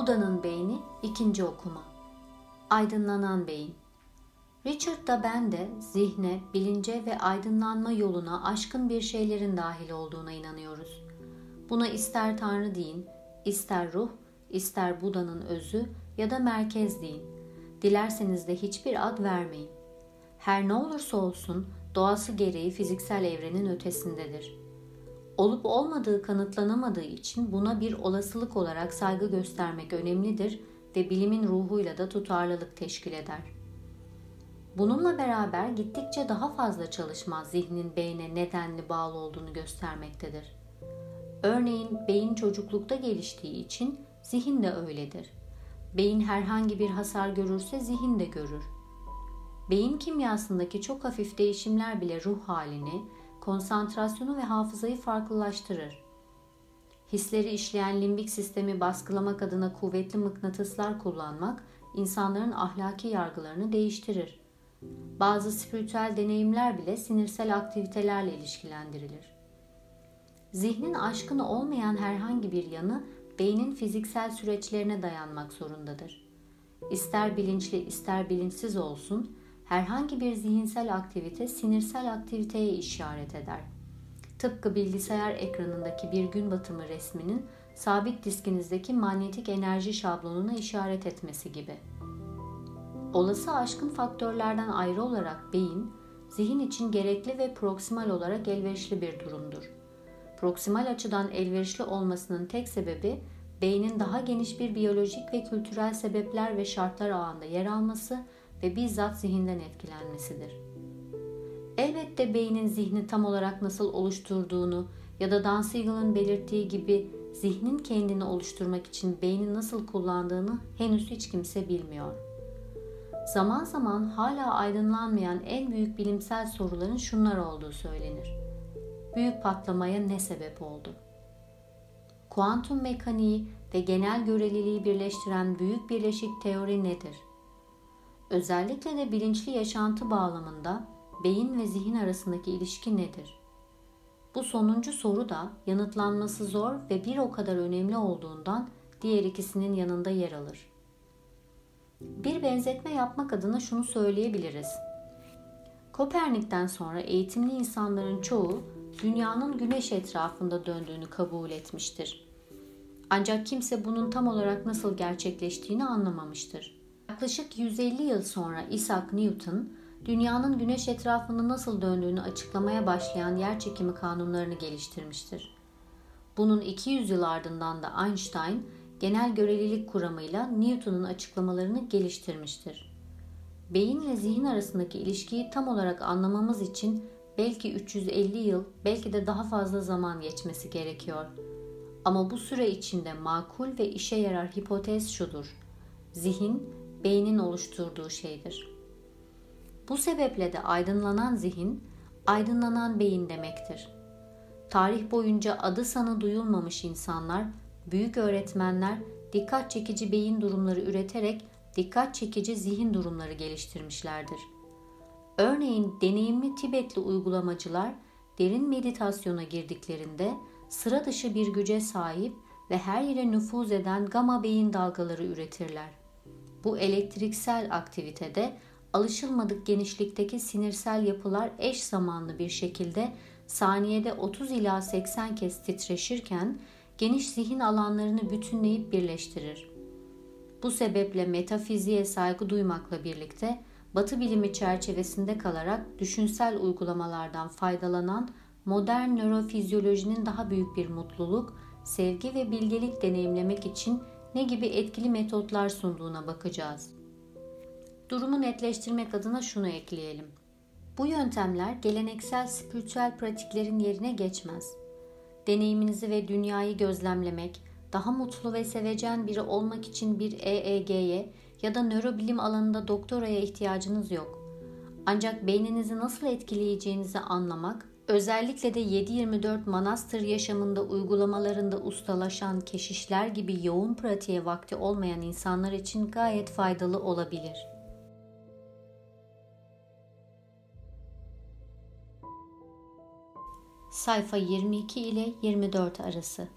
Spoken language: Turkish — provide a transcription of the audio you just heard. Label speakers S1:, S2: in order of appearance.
S1: Buda'nın Beyni ikinci okuma. Aydınlanan Beyin. Richard da ben de zihne, bilince ve aydınlanma yoluna aşkın bir şeylerin dahil olduğuna inanıyoruz. Buna ister Tanrı deyin, ister ruh, ister Buda'nın özü ya da merkez deyin. Dilerseniz de hiçbir ad vermeyin. Her ne olursa olsun doğası gereği fiziksel evrenin ötesindedir. Olup olmadığı kanıtlanamadığı için buna bir olasılık olarak saygı göstermek önemlidir ve bilimin ruhuyla da tutarlılık teşkil eder. Bununla beraber gittikçe daha fazla çalışma zihnin beyne nedenli bağlı olduğunu göstermektedir. Örneğin beyin çocuklukta geliştiği için zihin de öyledir. Beyin herhangi bir hasar görürse zihin de görür. Beyin kimyasındaki çok hafif değişimler bile ruh halini, konsantrasyonu ve hafızayı farklılaştırır. Hisleri işleyen limbik sistemi baskılamak adına kuvvetli mıknatıslar kullanmak insanların ahlaki yargılarını değiştirir. Bazı spiritüel deneyimler bile sinirsel aktivitelerle ilişkilendirilir. Zihnin aşkın olmayan herhangi bir yanı beynin fiziksel süreçlerine dayanmak zorundadır. İster bilinçli ister bilinçsiz olsun, herhangi bir zihinsel aktivite sinirsel aktiviteye işaret eder. Tıpkı bilgisayar ekranındaki bir gün batımı resminin sabit diskinizdeki manyetik enerji şablonuna işaret etmesi gibi. Olası aşkın faktörlerden ayrı olarak beyin, zihin için gerekli ve proksimal olarak elverişli bir durumdur. Proksimal açıdan elverişli olmasının tek sebebi beynin daha geniş bir biyolojik ve kültürel sebepler ve şartlar ağında yer alması ve bizzat zihinden etkilenmesidir. Elbette beynin zihni tam olarak nasıl oluşturduğunu ya da Dan Siegel'ın belirttiği gibi zihnin kendini oluşturmak için beyni nasıl kullandığını henüz hiç kimse bilmiyor. Zaman zaman hala aydınlanmayan en büyük bilimsel soruların şunlar olduğu söylenir. Büyük patlamaya ne sebep oldu? Kuantum mekaniği ve genel göreliliği birleştiren büyük birleşik teori nedir? Özellikle de bilinçli yaşantı bağlamında beyin ve zihin arasındaki ilişki nedir? Bu sonuncu soru da yanıtlanması zor ve bir o kadar önemli olduğundan diğer ikisinin yanında yer alır. Bir benzetme yapmak adına şunu söyleyebiliriz. Kopernik'ten sonra eğitimli insanların çoğu dünyanın güneş etrafında döndüğünü kabul etmiştir. Ancak kimse bunun tam olarak nasıl gerçekleştiğini anlamamıştır. Yaklaşık 150 yıl sonra Isaac Newton, dünyanın güneş etrafında nasıl döndüğünü açıklamaya başlayan yerçekimi kanunlarını geliştirmiştir. Bunun 200 yıl ardından da Einstein, genel görelilik kuramıyla Newton'un açıklamalarını geliştirmiştir. Beyin ve zihin arasındaki ilişkiyi tam olarak anlamamız için belki 350 yıl, belki de daha fazla zaman geçmesi gerekiyor. Ama bu süre içinde makul ve işe yarar hipotez şudur. Zihin beynin oluşturduğu şeydir. Bu sebeple de aydınlanan zihin, aydınlanan beyin demektir. Tarih boyunca adı sanı duyulmamış insanlar, büyük öğretmenler dikkat çekici beyin durumları üreterek dikkat çekici zihin durumları geliştirmişlerdir. Örneğin deneyimli Tibetli uygulamacılar derin meditasyona girdiklerinde sıra dışı bir güce sahip ve her yere nüfuz eden gama beyin dalgaları üretirler. Bu elektriksel aktivitede alışılmadık genişlikteki sinirsel yapılar eş zamanlı bir şekilde saniyede 30 ila 80 kez titreşirken geniş zihin alanlarını bütünleyip birleştirir. Bu sebeple metafiziğe saygı duymakla birlikte Batı bilimi çerçevesinde kalarak düşünsel uygulamalardan faydalanan modern nörofizyolojinin daha büyük bir mutluluk, sevgi ve bilgelik deneyimlemek için ne gibi etkili metotlar sunduğuna bakacağız. Durumu netleştirmek adına şunu ekleyelim. Bu yöntemler geleneksel spiritüel pratiklerin yerine geçmez. Deneyiminizi ve dünyayı gözlemlemek, daha mutlu ve sevecen biri olmak için bir EEG'ye ya da nörobilim alanında doktoraya ihtiyacınız yok. Ancak beyninizi nasıl etkileyeceğinizi anlamak Özellikle de 7-24 manastır yaşamında uygulamalarında ustalaşan keşişler gibi yoğun pratiğe vakti olmayan insanlar için gayet faydalı olabilir. Sayfa 22 ile 24 arası